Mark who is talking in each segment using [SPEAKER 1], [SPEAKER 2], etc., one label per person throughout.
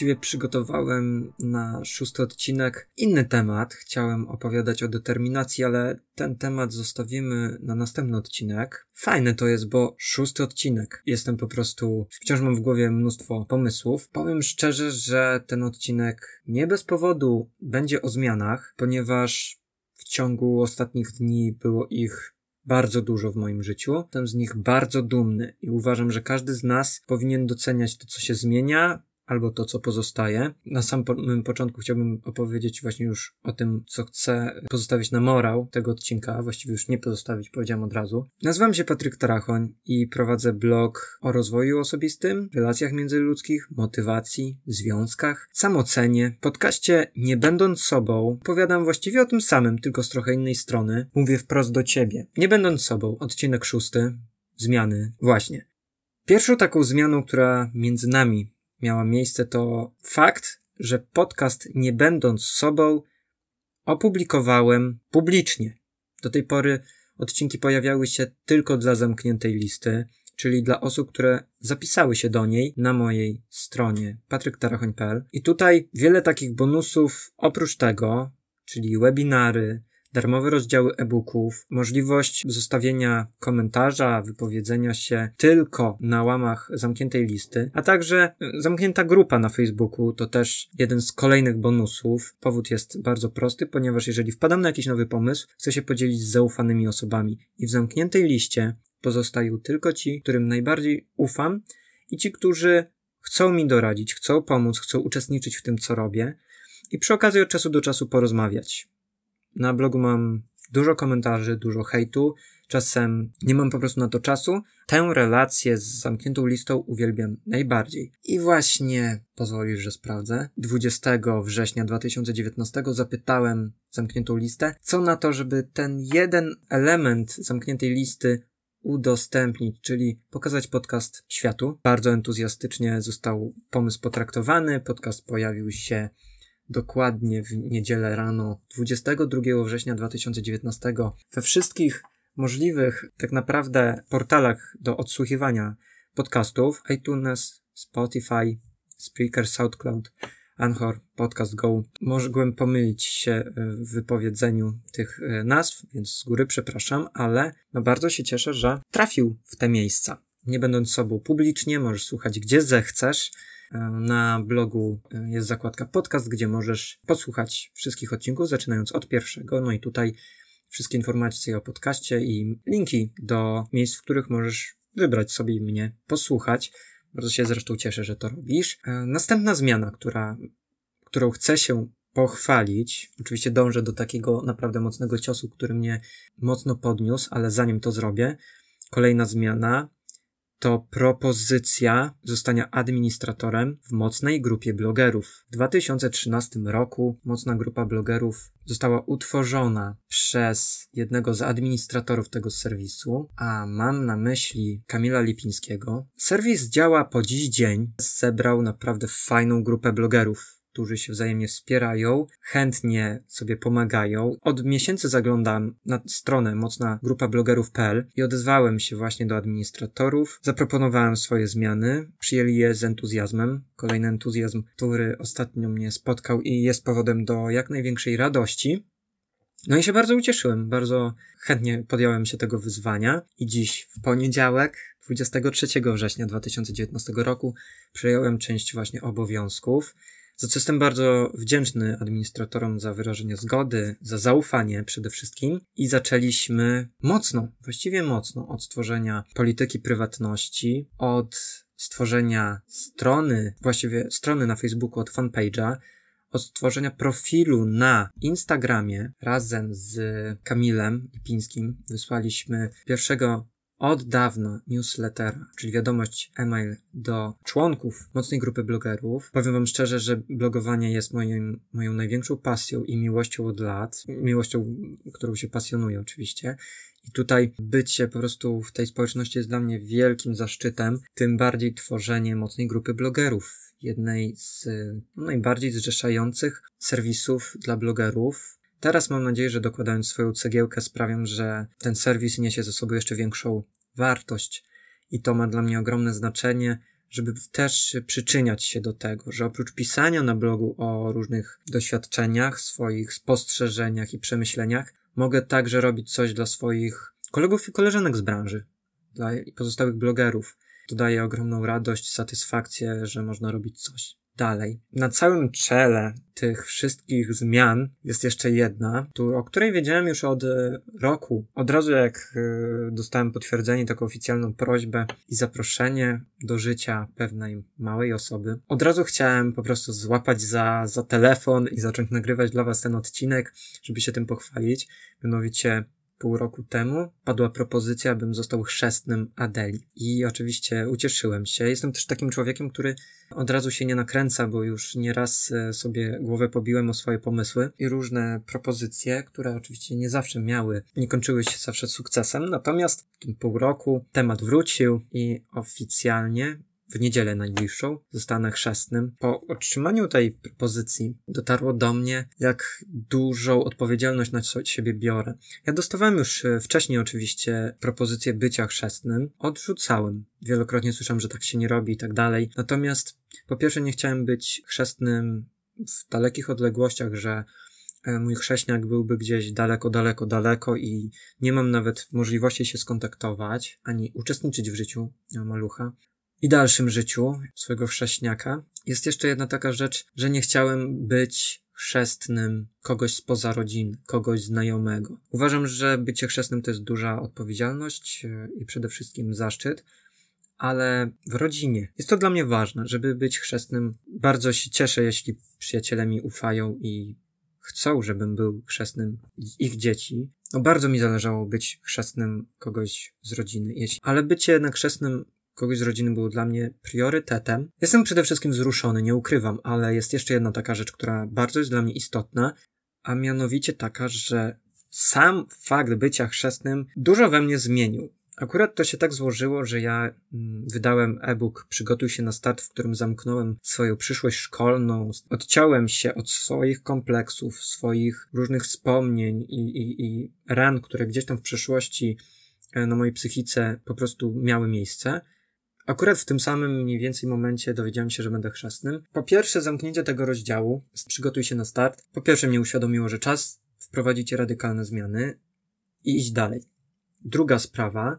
[SPEAKER 1] właściwie przygotowałem na szósty odcinek inny temat. Chciałem opowiadać o determinacji, ale ten temat zostawimy na następny odcinek. Fajne to jest, bo szósty odcinek. Jestem po prostu, wciąż mam w głowie mnóstwo pomysłów. Powiem szczerze, że ten odcinek nie bez powodu będzie o zmianach, ponieważ w ciągu ostatnich dni było ich bardzo dużo w moim życiu. Jestem z nich bardzo dumny i uważam, że każdy z nas powinien doceniać to, co się zmienia, albo to, co pozostaje. Na samym początku chciałbym opowiedzieć właśnie już o tym, co chcę pozostawić na morał tego odcinka, właściwie już nie pozostawić, powiedziałem od razu. Nazywam się Patryk Tarachoń i prowadzę blog o rozwoju osobistym, relacjach międzyludzkich, motywacji, związkach, samocenie. W podcaście Nie będąc sobą powiadam właściwie o tym samym, tylko z trochę innej strony. Mówię wprost do ciebie. Nie będąc sobą, odcinek szósty, zmiany, właśnie. Pierwszą taką zmianą, która między nami miała miejsce, to fakt, że podcast, nie będąc sobą, opublikowałem publicznie. Do tej pory odcinki pojawiały się tylko dla zamkniętej listy, czyli dla osób, które zapisały się do niej na mojej stronie patryktarachoń.pl. I tutaj wiele takich bonusów oprócz tego, czyli webinary, darmowe rozdziały e-booków, możliwość zostawienia komentarza, wypowiedzenia się tylko na łamach zamkniętej listy, a także e, zamknięta grupa na Facebooku to też jeden z kolejnych bonusów. Powód jest bardzo prosty, ponieważ jeżeli wpadam na jakiś nowy pomysł, chcę się podzielić z zaufanymi osobami i w zamkniętej liście pozostają tylko ci, którym najbardziej ufam i ci, którzy chcą mi doradzić, chcą pomóc, chcą uczestniczyć w tym, co robię i przy okazji od czasu do czasu porozmawiać. Na blogu mam dużo komentarzy, dużo hejtu. Czasem nie mam po prostu na to czasu. Tę relację z zamkniętą listą uwielbiam najbardziej. I właśnie, pozwolisz, że sprawdzę, 20 września 2019 zapytałem zamkniętą listę, co na to, żeby ten jeden element zamkniętej listy udostępnić, czyli pokazać podcast światu. Bardzo entuzjastycznie został pomysł potraktowany. Podcast pojawił się dokładnie w niedzielę rano 22 września 2019 we wszystkich możliwych tak naprawdę portalach do odsłuchiwania podcastów iTunes, Spotify, Spreaker, SoundCloud, Anchor, Podcast Go. Mogłem pomylić się w wypowiedzeniu tych e, nazw, więc z góry przepraszam, ale no bardzo się cieszę, że trafił w te miejsca. Nie będąc sobą publicznie, możesz słuchać gdzie zechcesz. Na blogu e, jest zakładka podcast, gdzie możesz posłuchać wszystkich odcinków, zaczynając od pierwszego. No i tutaj wszystkie informacje o podcaście i linki do miejsc, w których możesz wybrać sobie mnie posłuchać. Bardzo się zresztą cieszę, że to robisz. E, następna zmiana, która, którą chcę się pochwalić. Oczywiście dążę do takiego naprawdę mocnego ciosu, który mnie mocno podniósł, ale zanim to zrobię, kolejna zmiana to propozycja zostania administratorem w mocnej grupie blogerów. W 2013 roku mocna grupa blogerów została utworzona przez jednego z administratorów tego serwisu, a mam na myśli Kamila Lipińskiego. Serwis działa po dziś dzień, zebrał naprawdę fajną grupę blogerów którzy się wzajemnie wspierają, chętnie sobie pomagają. Od miesięcy zaglądam na stronę mocna grupa blogerów.pl i odezwałem się właśnie do administratorów, zaproponowałem swoje zmiany, przyjęli je z entuzjazmem. Kolejny entuzjazm, który ostatnio mnie spotkał i jest powodem do jak największej radości. No i się bardzo ucieszyłem, bardzo chętnie podjąłem się tego wyzwania i dziś w poniedziałek, 23 września 2019 roku, przejąłem część właśnie obowiązków za co jestem bardzo wdzięczny administratorom za wyrażenie zgody, za zaufanie przede wszystkim. I zaczęliśmy mocno, właściwie mocno od stworzenia polityki prywatności, od stworzenia strony, właściwie strony na Facebooku, od fanpage'a, od stworzenia profilu na Instagramie. Razem z Kamilem Lipińskim wysłaliśmy pierwszego od dawna newslettera, czyli wiadomość e-mail do członków mocnej grupy blogerów. Powiem wam szczerze, że blogowanie jest moim, moją największą pasją i miłością od lat. Miłością, którą się pasjonuję oczywiście. I tutaj bycie po prostu w tej społeczności jest dla mnie wielkim zaszczytem, tym bardziej tworzenie mocnej grupy blogerów. Jednej z no, najbardziej zrzeszających serwisów dla blogerów, Teraz mam nadzieję, że dokładając swoją cegiełkę sprawiam, że ten serwis niesie ze sobą jeszcze większą wartość i to ma dla mnie ogromne znaczenie, żeby też przyczyniać się do tego, że oprócz pisania na blogu o różnych doświadczeniach, swoich spostrzeżeniach i przemyśleniach, mogę także robić coś dla swoich kolegów i koleżanek z branży, dla pozostałych blogerów. To daje ogromną radość, satysfakcję, że można robić coś dalej. Na całym czele tych wszystkich zmian jest jeszcze jedna, o której wiedziałem już od e, roku. Od razu jak e, dostałem potwierdzenie, taką oficjalną prośbę i zaproszenie do życia pewnej małej osoby, od razu chciałem po prostu złapać za, za telefon i zacząć nagrywać dla was ten odcinek, żeby się tym pochwalić. Mianowicie pół roku temu padła propozycja, abym został chrzestnym Adeli. I oczywiście ucieszyłem się. Jestem też takim człowiekiem, który od razu się nie nakręca, bo już nieraz e, sobie głowę pobiłem o swoje pomysły i różne propozycje, które oczywiście nie zawsze miały, nie kończyły się zawsze sukcesem. Natomiast w tym pół roku temat wrócił i oficjalnie w niedzielę najbliższą zostanę chrzestnym. Po otrzymaniu tej propozycji dotarło do mnie, jak dużą odpowiedzialność na siebie biorę. Ja dostawałem już e, wcześniej oczywiście propozycję bycia chrzestnym. Odrzucałem. Wielokrotnie słyszałem, że tak się nie robi i tak dalej. Natomiast po pierwsze nie chciałem być chrzestnym w dalekich odległościach, że e, mój chrześniak byłby gdzieś daleko, daleko, daleko i nie mam nawet możliwości się skontaktować, ani uczestniczyć w życiu malucha i dalszym życiu swojego chrześniaka. Jest jeszcze jedna taka rzecz, że nie chciałem być chrzestnym kogoś spoza rodziny, kogoś znajomego. Uważam, że bycie chrzestnym to jest duża odpowiedzialność e, i przede wszystkim zaszczyt, ale w rodzinie jest to dla mnie ważne, żeby być chrzestnym. Bardzo się cieszę, jeśli przyjaciele mi ufają i chcą, żebym był chrzestnym ich dzieci. No bardzo mi zależało być chrzestnym kogoś z rodziny, ale bycie jednak chrzestnym kogoś z rodziny było dla mnie priorytetem. Jestem przede wszystkim wzruszony, nie ukrywam, ale jest jeszcze jedna taka rzecz, która bardzo jest dla mnie istotna, a mianowicie taka, że sam fakt bycia chrzestnym dużo we mnie zmienił. Akurat to się tak złożyło, że ja mm, wydałem e-book Przygotuj się na start, w którym zamknąłem swoją przyszłość szkolną, odciąłem się od swoich kompleksów, swoich różnych wspomnień i, i, i ran, które gdzieś tam w przeszłości e, na mojej psychice po prostu miały miejsce. Akurat w tym samym mniej więcej momencie dowiedziałem się, że będę chrzestnym. Po pierwsze, zamknięcie tego rozdziału, przygotuj się na start. Po pierwsze, mnie uświadomiło, że czas wprowadzić radykalne zmiany i iść dalej. Druga sprawa,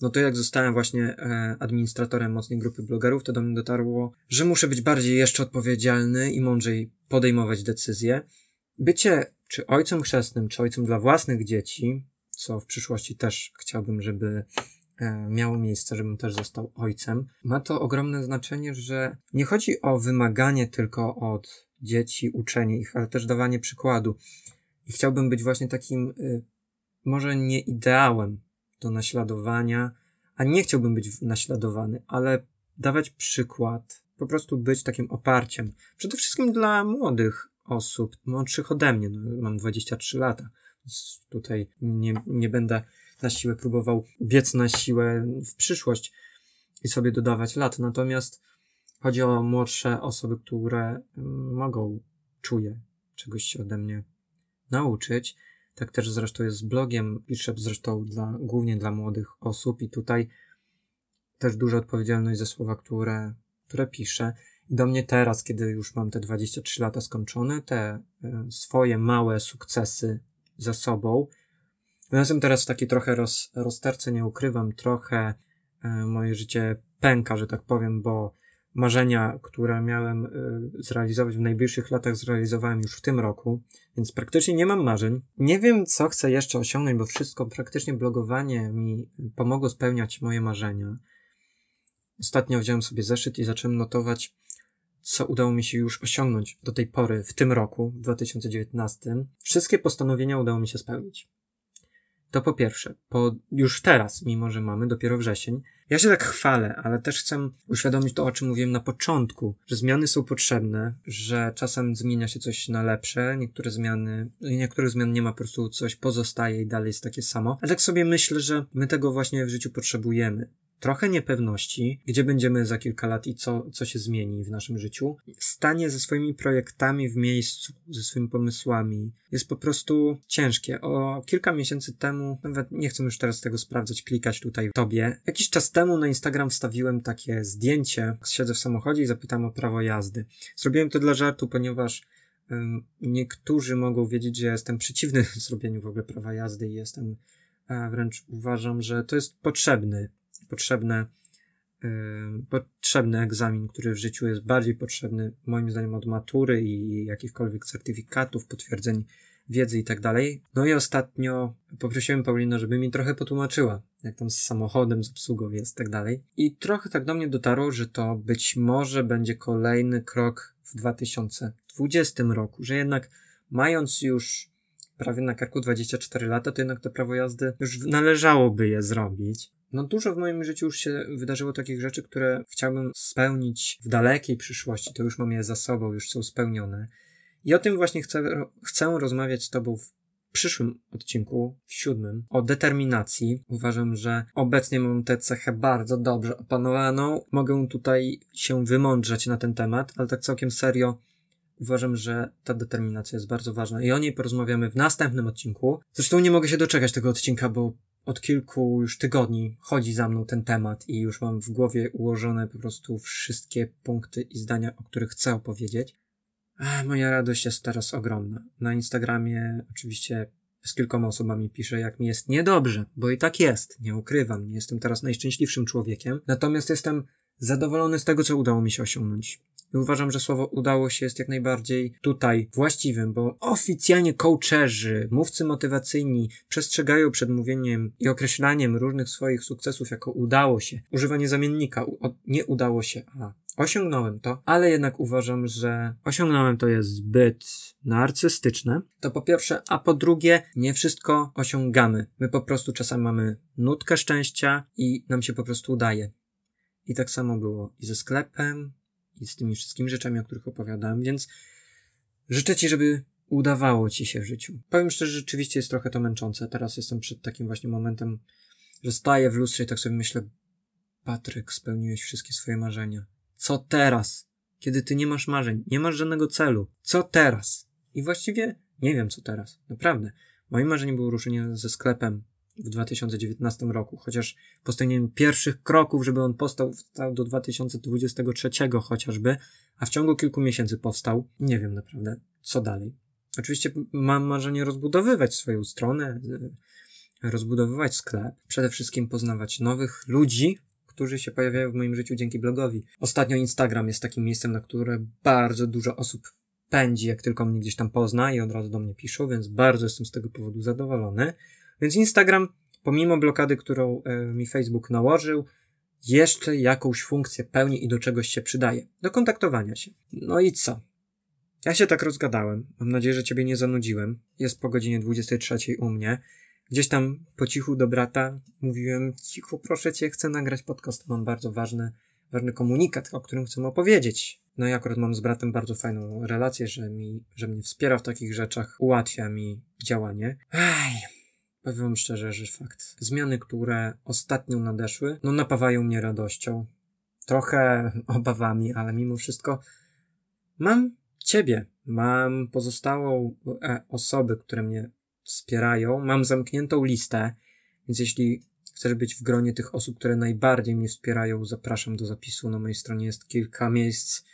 [SPEAKER 1] no to jak zostałem właśnie e, administratorem mocnej grupy blogerów, to do mnie dotarło, że muszę być bardziej jeszcze odpowiedzialny i mądrzej podejmować decyzje. Bycie czy ojcem chrzestnym, czy ojcem dla własnych dzieci, co w przyszłości też chciałbym, żeby miało miejsce, żebym też został ojcem, ma to ogromne znaczenie, że nie chodzi o wymaganie tylko od dzieci, uczenie ich, ale też dawanie przykładu. I chciałbym być właśnie takim, y, może nie ideałem do naśladowania, a nie chciałbym być naśladowany, ale dawać przykład, po prostu być takim oparciem. Przede wszystkim dla młodych osób, młodszych ode mnie. No, mam 23 lata, więc tutaj nie, nie będę na siłę próbował biec na siłę w przyszłość i sobie dodawać lat. Natomiast chodzi o młodsze osoby, które mm, mogą, czuję, czegoś się ode mnie nauczyć. Tak też zresztą jest z blogiem, piszę zresztą dla, głównie dla młodych osób i tutaj też duża odpowiedzialność za słowa, które, które piszę. I do mnie teraz, kiedy już mam te 23 lata skończone, te e, swoje małe sukcesy za sobą, no jestem teraz w takiej trochę roz, rozterce, nie ukrywam, trochę e, moje życie pęka, że tak powiem, bo marzenia, które miałem e, zrealizować w najbliższych latach, zrealizowałem już w tym roku, więc praktycznie nie mam marzeń. Nie wiem, co chcę jeszcze osiągnąć, bo wszystko, praktycznie blogowanie mi pomogło spełniać moje marzenia. Ostatnio wziąłem sobie zeszyt i zacząłem notować, co udało mi się już osiągnąć do tej pory w tym roku, w 2019. Wszystkie postanowienia udało mi się spełnić. To po pierwsze, po już teraz, mimo że mamy dopiero wrzesień, ja się tak chwalę, ale też chcę uświadomić to, o czym mówiłem na początku, że zmiany są potrzebne, że czasem zmienia się coś na lepsze, niektóre zmiany, niektórych zmian nie ma, po prostu coś pozostaje i dalej jest takie samo. Ale tak sobie myślę, że my tego właśnie w życiu potrzebujemy trochę niepewności, gdzie będziemy za kilka lat i co, co się zmieni w naszym życiu. Stanie ze swoimi projektami w miejscu, ze swoimi pomysłami jest po prostu ciężkie. O kilka miesięcy temu, nawet nie chcę już teraz tego sprawdzać, klikać tutaj tobie. Jakiś czas temu na Instagram wstawiłem takie zdjęcie. Siedzę w samochodzie i zapytam o prawo jazdy. Zrobiłem to dla żartu, ponieważ Niektórzy mogą wiedzieć, że jestem przeciwny zrobieniu w ogóle prawa jazdy i jestem wręcz uważam, że to jest potrzebny, potrzebne, potrzebny egzamin, który w życiu jest bardziej potrzebny, moim zdaniem, od matury i jakichkolwiek certyfikatów, potwierdzeń wiedzy i tak dalej. No i ostatnio poprosiłem Paulinę, żeby mi trochę potłumaczyła, jak tam z samochodem, z obsługą jest, tak dalej. I trochę tak do mnie dotarło, że to być może będzie kolejny krok w 2020 roku, że jednak mając już prawie na karku 24 lata, to jednak to prawo jazdy już należałoby je zrobić. No dużo w moim życiu już się wydarzyło takich rzeczy, które chciałbym spełnić w dalekiej przyszłości. To już mam je za sobą, już są spełnione. I o tym właśnie chcę, chcę rozmawiać z Tobą w przyszłym odcinku, w siódmym, o determinacji. Uważam, że obecnie mam tę cechę bardzo dobrze opanowaną. Mogę tutaj się wymądrzeć na ten temat, ale tak całkiem serio uważam, że ta determinacja jest bardzo ważna i o niej porozmawiamy w następnym odcinku. Zresztą nie mogę się doczekać tego odcinka, bo od kilku już tygodni chodzi za mną ten temat i już mam w głowie ułożone po prostu wszystkie punkty i zdania, o których chcę opowiedzieć. A, moja radość jest teraz ogromna. Na Instagramie oczywiście z kilkoma osobami piszę, jak mi jest niedobrze, bo i tak jest, nie ukrywam, nie jestem teraz najszczęśliwszym człowiekiem, natomiast jestem zadowolony z tego, co udało mi się osiągnąć. I uważam, że słowo udało się jest jak najbardziej tutaj właściwym, bo oficjalnie coacherzy, mówcy motywacyjni przestrzegają przed mówieniem i określaniem różnych swoich sukcesów jako udało się. Używanie zamiennika, nie udało się, a osiągnąłem to, ale jednak uważam, że osiągnąłem to jest zbyt narcystyczne. To po pierwsze, a po drugie, nie wszystko osiągamy. My po prostu czasem mamy nutkę szczęścia i nam się po prostu udaje. I tak samo było i ze sklepem, i z tymi wszystkimi rzeczami, o których opowiadałem, więc życzę Ci, żeby udawało Ci się w życiu. Powiem szczerze, rzeczywiście jest trochę to męczące. Teraz jestem przed takim właśnie momentem, że staję w lustrze i tak sobie myślę, Patryk, spełniłeś wszystkie swoje marzenia. Co teraz? Kiedy ty nie masz marzeń, nie masz żadnego celu. Co teraz? I właściwie nie wiem, co teraz. Naprawdę. Moim marzeniem było ruszenie ze sklepem w 2019 roku, chociaż postawieniem pierwszych kroków, żeby on powstał do 2023 chociażby, a w ciągu kilku miesięcy powstał. Nie wiem naprawdę, co dalej. Oczywiście mam marzenie rozbudowywać swoją stronę, rozbudowywać sklep, przede wszystkim poznawać nowych ludzi, którzy się pojawiają w moim życiu dzięki blogowi. Ostatnio Instagram jest takim miejscem, na które bardzo dużo osób pędzi, jak tylko mnie gdzieś tam pozna i od razu do mnie piszą, więc bardzo jestem z tego powodu zadowolony. Więc Instagram, pomimo blokady, którą e, mi Facebook nałożył, jeszcze jakąś funkcję pełni i do czegoś się przydaje. Do kontaktowania się. No i co? Ja się tak rozgadałem. Mam nadzieję, że ciebie nie zanudziłem. Jest po godzinie 23 u mnie. Gdzieś tam po cichu do brata mówiłem, cicho, proszę cię, chcę nagrać podcast. Mam bardzo ważny, ważny komunikat, o którym chcę opowiedzieć. No i akurat mam z bratem bardzo fajną relację, że mi, że mnie wspiera w takich rzeczach, ułatwia mi działanie. Aj, powiem wam szczerze, że fakt. Zmiany, które ostatnio nadeszły, no napawają mnie radością. Trochę obawami, ale mimo wszystko mam ciebie. Mam pozostałą e, osoby, które mnie wspierają. Mam zamkniętą listę, więc jeśli chcesz być w gronie tych osób, które najbardziej mnie wspierają, zapraszam do zapisu. Na mojej stronie jest kilka miejsc.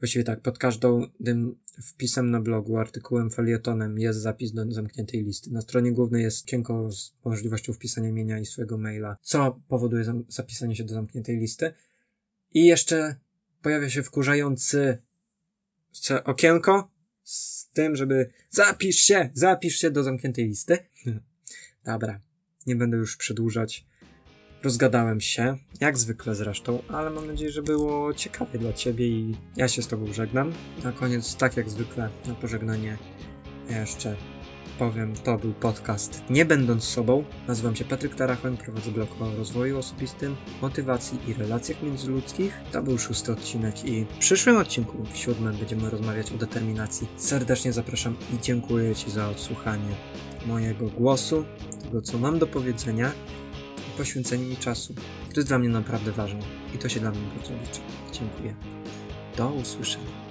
[SPEAKER 1] Właściwie tak, pod każdym wpisem na blogu, artykułem, felietonem jest zapis do zamkniętej listy. Na stronie głównej jest okienko z możliwością wpisania imienia i swojego maila, co powoduje zapisanie się do zamkniętej listy. I jeszcze pojawia się wkurzający okienko z tym, żeby zapisz się, zapisz się do zamkniętej listy. Dobra, nie będę już przedłużać. Rozgadałem się, jak zwykle zresztą, ale mam nadzieję, że było ciekawie dla Ciebie i ja się z Tobą żegnam. Na koniec, tak jak zwykle, na pożegnanie jeszcze powiem, to był podcast Nie Będąc Sobą. Nazywam się Patryk Tarachoń, prowadzę blog o rozwoju osobistym, motywacji i relacjach międzyludzkich. To był szósty odcinek i w przyszłym odcinku, w siódmym, będziemy rozmawiać o determinacji. Serdecznie zapraszam i dziękuję Ci za odsłuchanie mojego głosu, tego co mam do powiedzenia poświęcenie mi czasu. To jest dla mnie naprawdę ważne i to się dla mnie bardzo liczy. Dziękuję. Do usłyszenia.